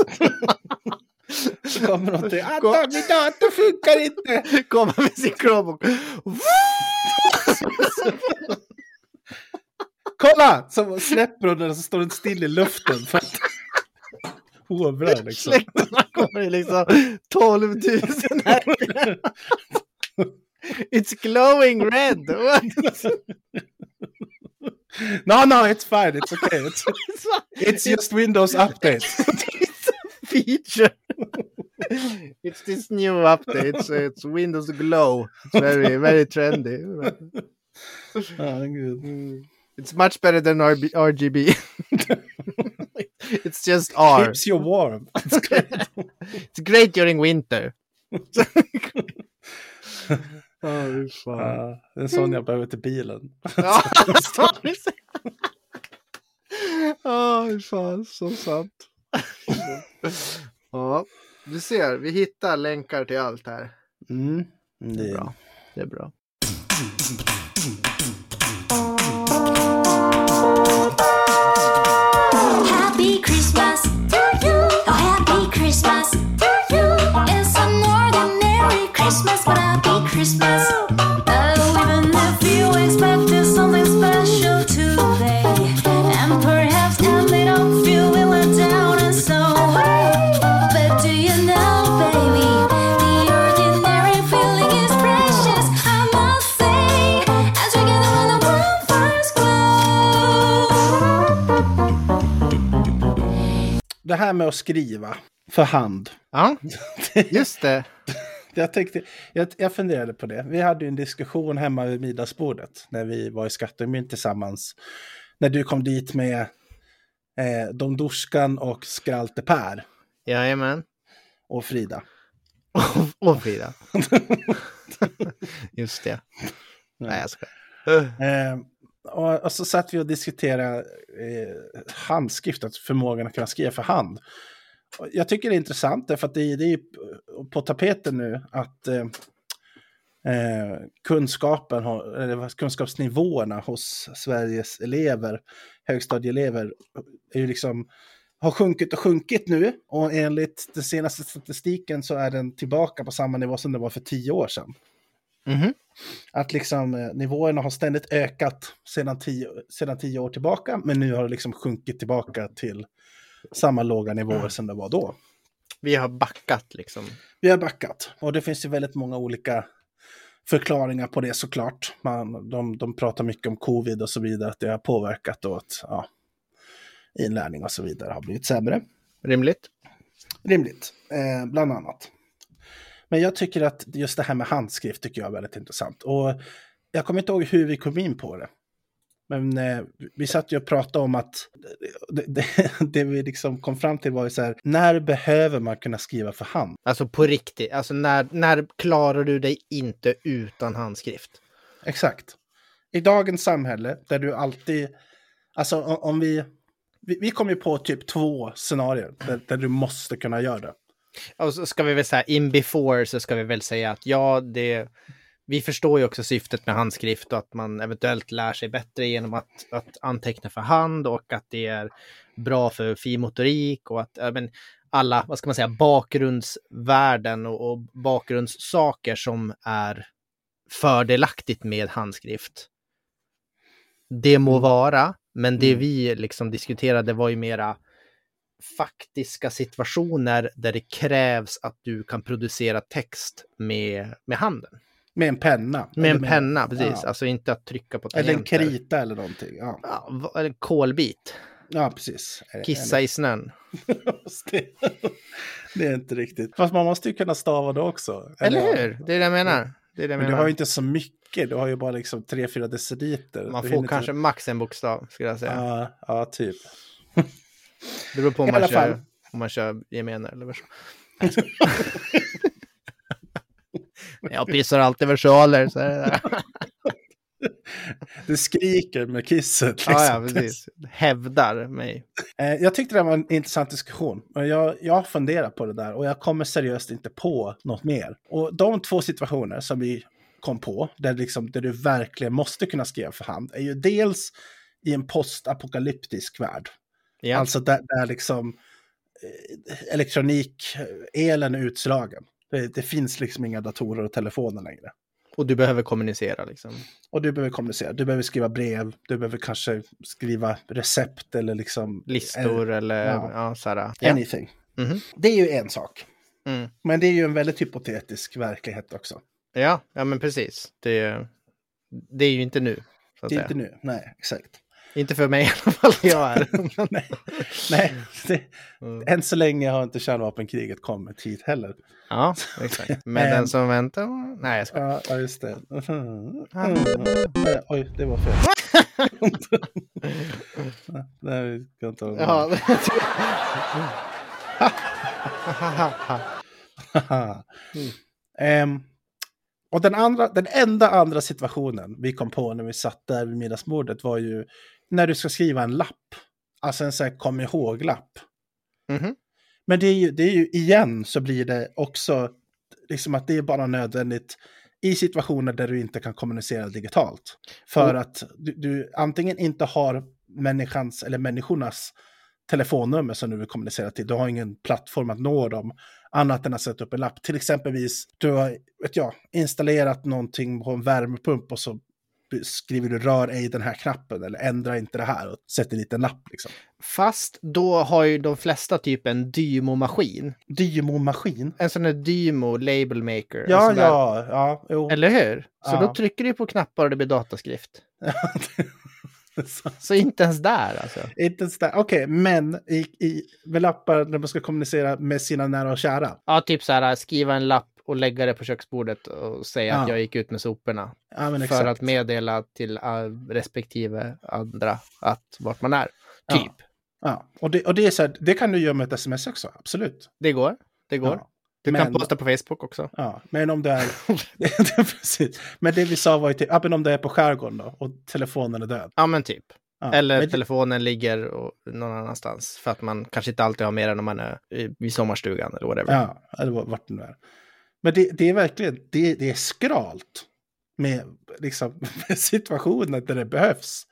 Så kommer de till, Anton, min dator funkar inte! (laughs) Kommer med sin Chromebook. (laughs) Kolla! Så släpper hon den och så står den still i luften. För att... (laughs) Hovrar liksom. Släkterna kommer liksom 12 000 RPM. It's glowing red. (laughs) No, no, it's fine, it's okay. It's, (laughs) it's just Windows update. feature. it's this new update. So it's Windows Glow. It's very, very trendy. Ja, gud. It's much better than RB, RGB. (laughs) it's just R. Keeps you warm. (laughs) It's great during winter. (laughs) oh, fan. Ja, det är en sån jag behöver till bilen. Ja. Ja, fan, så sant. ja, du ser, vi hittar länkar till allt här. Mm. Det är Bra. Det är bra. Christmas. Oh, even if you expected something special today, and perhaps ended up feeling let down and so. But do you know, baby, the ordinary feeling is precious. I must say, as we gather on the bonfire's glow. Det här med att skriva för hand. Ja, just det. (laughs) Jag, tänkte, jag, jag funderade på det. Vi hade ju en diskussion hemma vid middagsbordet när vi var i Skattemynt tillsammans. När du kom dit med eh, Domdorskan och Skralte Per Jajamän. och Frida. Och, (laughs) och Frida. (laughs) Just det. Nej, jag skojar. Eh, och, och så satt vi och diskuterade eh, handskrift, alltså förmågan att kunna skriva för hand. Jag tycker det är intressant, därför att det, det är på tapeten nu att eh, eh, kunskapen, har- kunskapsnivåerna hos Sveriges elever, högstadieelever, är ju liksom, har sjunkit och sjunkit nu. Och enligt den senaste statistiken så är den tillbaka på samma nivå som det var för tio år sedan. Mhm. Att liksom eh, nivåerna har ständigt ökat sedan tio, sedan tio år tillbaka, men nu har det liksom sjunkit tillbaka till samma låga nivåer som det var då. Vi har backat liksom. Vi har backat och det finns ju väldigt många olika förklaringar på det såklart. Man, de, de pratar mycket om covid och så vidare, att det har påverkat och att ja, inlärning och så vidare har blivit sämre. Rimligt. Rimligt, eh, bland annat. Men jag tycker att just det här med handskrift tycker jag är väldigt intressant. Och jag kommer inte ihåg hur vi kom in på det. Men eh, vi satt ju och pratade om att det, det, (laughs) det vi liksom kom fram till var ju så här, när behöver man kunna skriva för hand? Alltså på riktigt. Alltså när, när klarar du dig inte utan handskrift? Exakt. I dagens samhälle där du alltid, alltså om vi, vi, vi kom ju på typ två scenarier där, där du måste kunna göra det. Och så ska vi väl säga in before så ska vi väl säga att ja, det... Vi förstår ju också syftet med handskrift och att man eventuellt lär sig bättre genom att, att anteckna för hand och att det är bra för finmotorik och att men, alla, vad ska man säga, bakgrundsvärden och, och bakgrundssaker som är fördelaktigt med handskrift. Det må vara, men det Mm. vi liksom diskuterade var ju mera faktiska situationer där det krävs att du kan producera text med, med handen. Med en penna. Med en Eller penna, precis. Ja. Alltså inte att trycka på Eller en tangenter. krita eller någonting. Ja, Ja, eller kolbit. ja precis. Kissa i snön. (laughs) det, är inte riktigt. Fast man måste ju kunna stava det också. Eller ja. hur? Det är det jag menar. Det är det jag Men du menar. har ju inte så mycket. Du har ju bara liksom 3-4 deciliter. Man Du får kanske inte- max en bokstav, skulle jag säga. Ja, ja, typ. Det beror på om I man, kör, fall. om man kör gemene eller versa. (laughs) (laughs) Jag pissar alltid versaler. Så det. (laughs) Du skriker med kisset. Liksom. Ja, ja, precis. Hävdar mig. Eh, Jag tyckte det var en intressant diskussion. Jag, jag funderar på det där och jag kommer seriöst inte på något mer. Och de två situationer som vi kom på, där, liksom, där du verkligen måste kunna skriva för hand, är ju dels i en postapokalyptisk värld. Ja. Alltså där, där liksom eh, elektronik, elen är utslagen. Det, det finns liksom inga datorer och telefoner längre. Och du behöver kommunicera liksom. Och du behöver kommunicera, du behöver skriva brev, du behöver kanske skriva recept eller liksom... Listor eller ja. ja, så här. Ja. Anything. Mhm. Det är ju en sak. Mm. Men det är ju en väldigt hypotetisk verklighet också. Ja, ja, men precis. Det, det är ju inte nu. Det är säga. inte nu, nej, exakt. Inte för mig i alla fall. Jag är. (laughs) nej, nej det, Mm. än så länge har inte kärnvapenkriget kommit hit heller. Ja, exakt. Men (laughs) den som väntar... Nej, jag ska. Ja, just det. (laughs) Nej, Oj, det var fel. Nej, vi ska inte ha. Ehm, och den, andra, den enda andra situationen vi kom på när vi satt där vid middagsbordet var ju när du ska skriva en lapp. Alltså en sån här kom ihåg-lapp. Mhm. Men det är, ju, det är ju igen så blir det också liksom att det är bara nödvändigt i situationer där du inte kan kommunicera digitalt. För Och- att du, du antingen inte har människans eller människornas telefonnummer som du vill kommunicera till. Du har ingen plattform att nå dem annat än att sätta upp en lapp. Till exempelvis, du har vet jag, installerat någonting på en värmepump och så skriver du rör ej den här knappen eller ändra inte det här och sätter dit en lapp. Liksom. Fast då har ju de flesta typ en Dymo-maskin. Dymo-maskin. En sån här Dymo Label Maker. Ja, där- ja, ja. Jo. Eller hur? Så Ja. då trycker du på knappar och det blir dataskrift. (laughs) Så- Så inte ens där alltså. Inte ens där. Okej, men i, i, med lappar när man ska kommunicera med sina nära och kära. Ja, typ så här skriva en lapp och lägga det på köksbordet och säga att Ja. jag gick ut med soporna. Ja, för exakt. att meddela till uh, respektive andra att vart man är. Typ. Ja, och det, och det är så här, det kan du göra med ett sms också, absolut. Det går. Det går. Ja. Du kan Men- posta på Facebook också. Ja, men om det är... (laughs) (laughs) precis. Men det vi sa var ju typ, ja, men om det är på skärgården då och telefonen är död. Ja, men typ. Ja, Eller men det- telefonen ligger och, någon annanstans. För att man kanske inte alltid har med den om man är i- sommarstugan eller whatever. Ja, eller vart det nu är. Men det, det är verkligen, det, det är skralt med liksom, (laughs) med situationer där det behövs.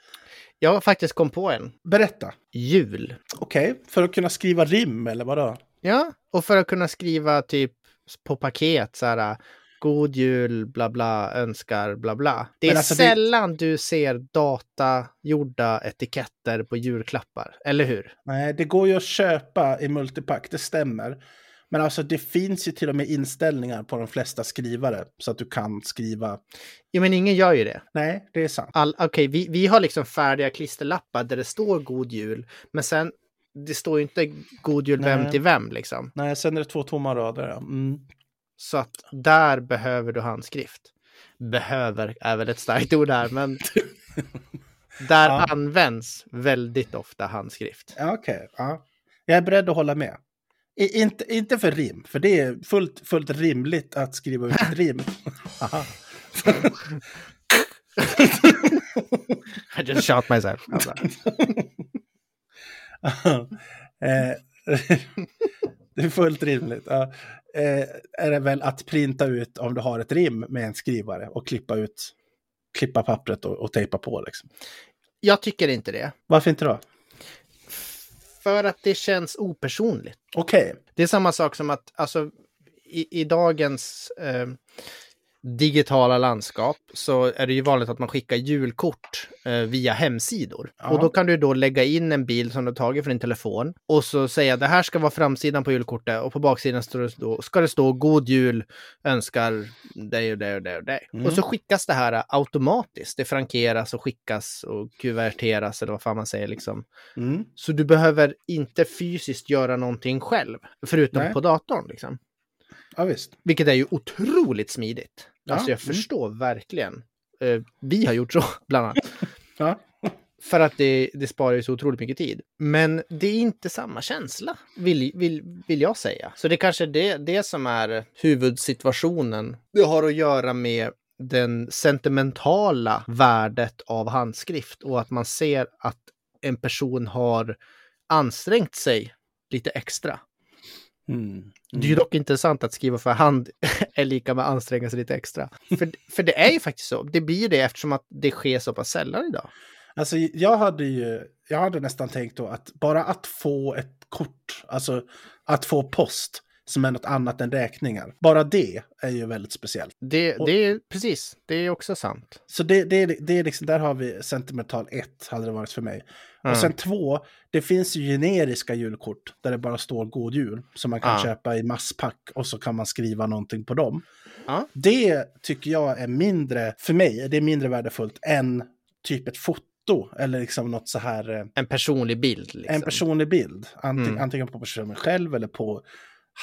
Jag har faktiskt kom på en. Berätta. Jul. Okej, för att kunna skriva rim eller vadå? Ja, och för att kunna skriva typ på paket så här God jul, bla bla, önskar, bla bla. Det är alltså det- sällan du ser datagjorda etiketter på julklappar, eller hur? Nej, det går ju att köpa i multipack, det stämmer. Men alltså det finns ju till och med inställningar på de flesta skrivare så att du kan skriva. Jo, men ingen gör ju det. Nej, det är sant. Okej, vi, vi har liksom färdiga klisterlappar där det står God jul, men sen det står ju inte God jul vem till vem liksom. Nej, sen är det två tomma rader. Ja. Mm. Så att där behöver du handskrift. Behöver är väl ett starkt ord här, men (laughs) där Ja. används väldigt ofta handskrift. Ja, Okej, ja. Jag är beredd att hålla med. Inte, inte för rim, för det är fullt, fullt rimligt att skriva ut ett rim. (laughs) I just shot myself. (laughs) Eh, (laughs) det är fullt rimligt. Ja. Eh, är det väl att printa ut om du har ett rim med en skrivare och klippa ut klippa pappret och, och tejpa på. Liksom. Jag tycker inte det. Varför inte då? För att det känns opersonligt. Okej, Det är samma sak som att alltså, i, i dagens eh, digitala landskap så är det ju vanligt att man skickar julkort eh, via hemsidor. Ja. Och då kan du då lägga in en bild som du tagit från din telefon och så säga det här ska vara framsidan på julkortet och på baksidan står det då, ska det stå God Jul önskar dig och dig och dig och dig. Mm. Och så skickas det här automatiskt. Det frankeras och skickas och kuverteras eller vad fan man säger liksom. mm. Så du behöver inte fysiskt göra någonting själv, förutom Nej. på datorn. Liksom. Ja visst. Vilket är ju otroligt smidigt. Ja, Alltså jag mm. förstår verkligen. Eh, vi har gjort så, (laughs) bland annat. Ja. För att det, det sparar ju så otroligt mycket tid. Men det är inte samma känsla, vill, vill, vill jag säga. Så det är kanske det, det som är huvudsituationen. Det har att göra med den sentimentala värdet av handskrift och att man ser att en person har ansträngt sig lite extra. Mm. Det är ju dock intressant att skriva för hand (laughs) är lika med anstränga sig lite extra. För, (laughs) för det är ju faktiskt så. Det blir det eftersom att det sker så pass sällan idag. Alltså jag hade ju, jag hade nästan tänkt då att bara att få ett kort, alltså att få post som är något annat än räkningar. Bara det är ju väldigt speciellt. Det, Och- det är precis, det är också sant. Så det, det, det är liksom, där har vi sentimental 1, hade det varit för mig. Mm. Och sen två, det finns ju generiska julkort där det bara står God Jul som man kan Ja. köpa i masspack och så kan man skriva någonting på dem. Ja. Det tycker jag är mindre, för mig, det är mindre värdefullt än typ ett foto eller liksom något så här, eh, En personlig bild. Liksom. en personlig bild. Antingen, Mm. antingen på personen själv eller på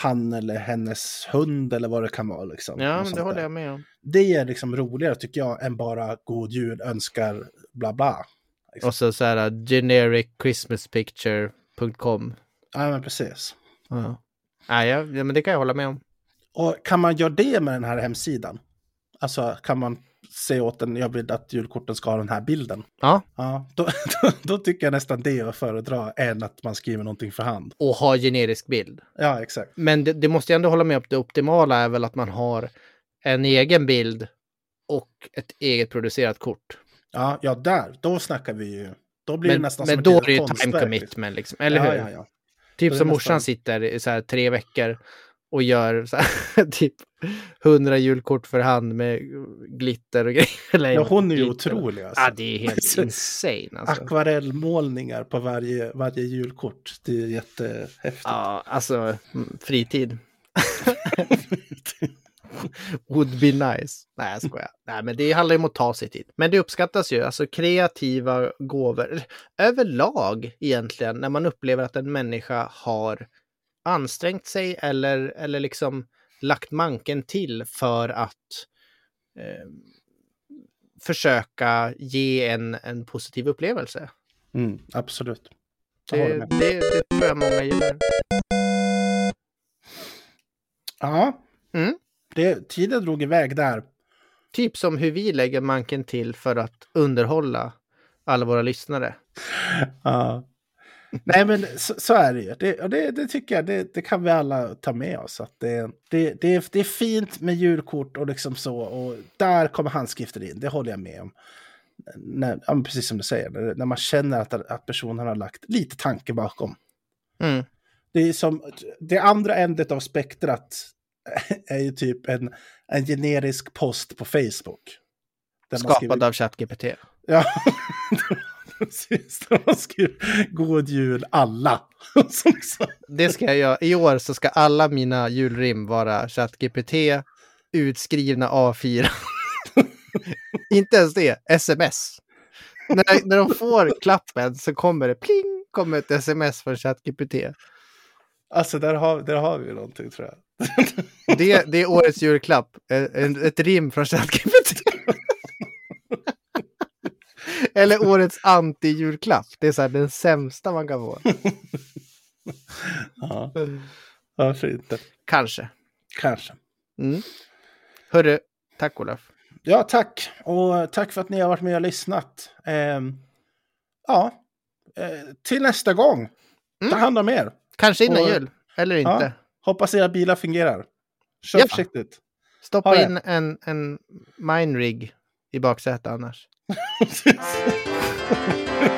han eller hennes hund eller vad det kan vara. Liksom, Ja, men det håller där. jag med om. Det är liksom roligare tycker jag än bara God Jul önskar bla bla. Och så så här genericchristmaspicture.com. Ja, men precis. Ja, ja, ja, men det kan jag hålla med om. Och kan man göra det med den här hemsidan? Alltså kan man säga åt den, jag vill att julkorten ska ha den här bilden. Ja, Ja, då, (laughs) då, då tycker jag nästan det är att föredra än att man skriver någonting för hand. och ha generisk bild. Ja, exakt. Men det, det måste jag ändå hålla med om. Det optimala är väl att man har en egen bild och ett eget producerat kort. Ja, ja där, då snackar vi ju. Då blir det Men, nästan men som då ett är det ju time konstverk, commitment, liksom. eller ja, hur? Ja, ja. Typ som det morsan nästan- sitter i så här tre veckor och gör så här, (laughs) typ hundra julkort för hand med glitter och (laughs) grejer. Ja hon är ju glitter. otrolig. Alltså. Ja, det är helt insane alltså. Akvarellmålningar på varje, varje julkort. Det är jättehäftigt. Ja, alltså mm, fritid. (laughs) (laughs) Would be nice. Nej, jag skojar. Nej, men det handlar ju om att ta sig tid. Men det uppskattas ju, alltså kreativa gåvor. Överlag egentligen, när man upplever att en människa har ansträngt sig eller, eller liksom lagt manken till för att eh, försöka ge en, en positiv upplevelse. Mm, absolut. Det, det, det tror jag många gör. Ja, Mm. Det, tiden drog iväg där. Typ som hur vi lägger manken till för att underhålla alla våra lyssnare. Ja. Nej, men så, så är det ju. Det, det, det tycker jag, det, det kan vi alla ta med oss. Att det, det, det, är, det är fint med julkort och liksom så. Och där kommer handskriften in, det håller jag med om. När, ja, precis som du säger, när, när man känner att, att personen har lagt lite tanke bakom. Mm. Det är som det andra ändet av spektrat (laughs) är ju typ en, en generisk post på Facebook. Skapad av ChatGPT. Ja, (laughs) precis. Där man skriver God jul alla. (laughs) Det ska jag göra. I år så ska alla mina julrim vara ChatGPT utskrivna A4. Inte ens det, sms. När, när de får klappen så kommer det pling, kommer ett sms från ChatGPT. Alltså där har, där har vi någonting tror jag. Det, det är årets julklapp. Ett, ett rim från ChatGPT. Eller årets anti-julklapp. Det är så här den sämsta man kan få. Ja, varför inte? Kanske. Kanske. Mm. Hörru, tack Olof. Ja, tack. Och tack för att ni har varit med och lyssnat. Ehm, ja, eh, till nästa gång. Ta Mm. hand om er. Kanske innan Och- jul. Eller Ja. inte. Hoppas era bilar fungerar. Kör Ja. försiktigt. Stoppa Ha det. in en, en mine rig i baksätet annars. (laughs)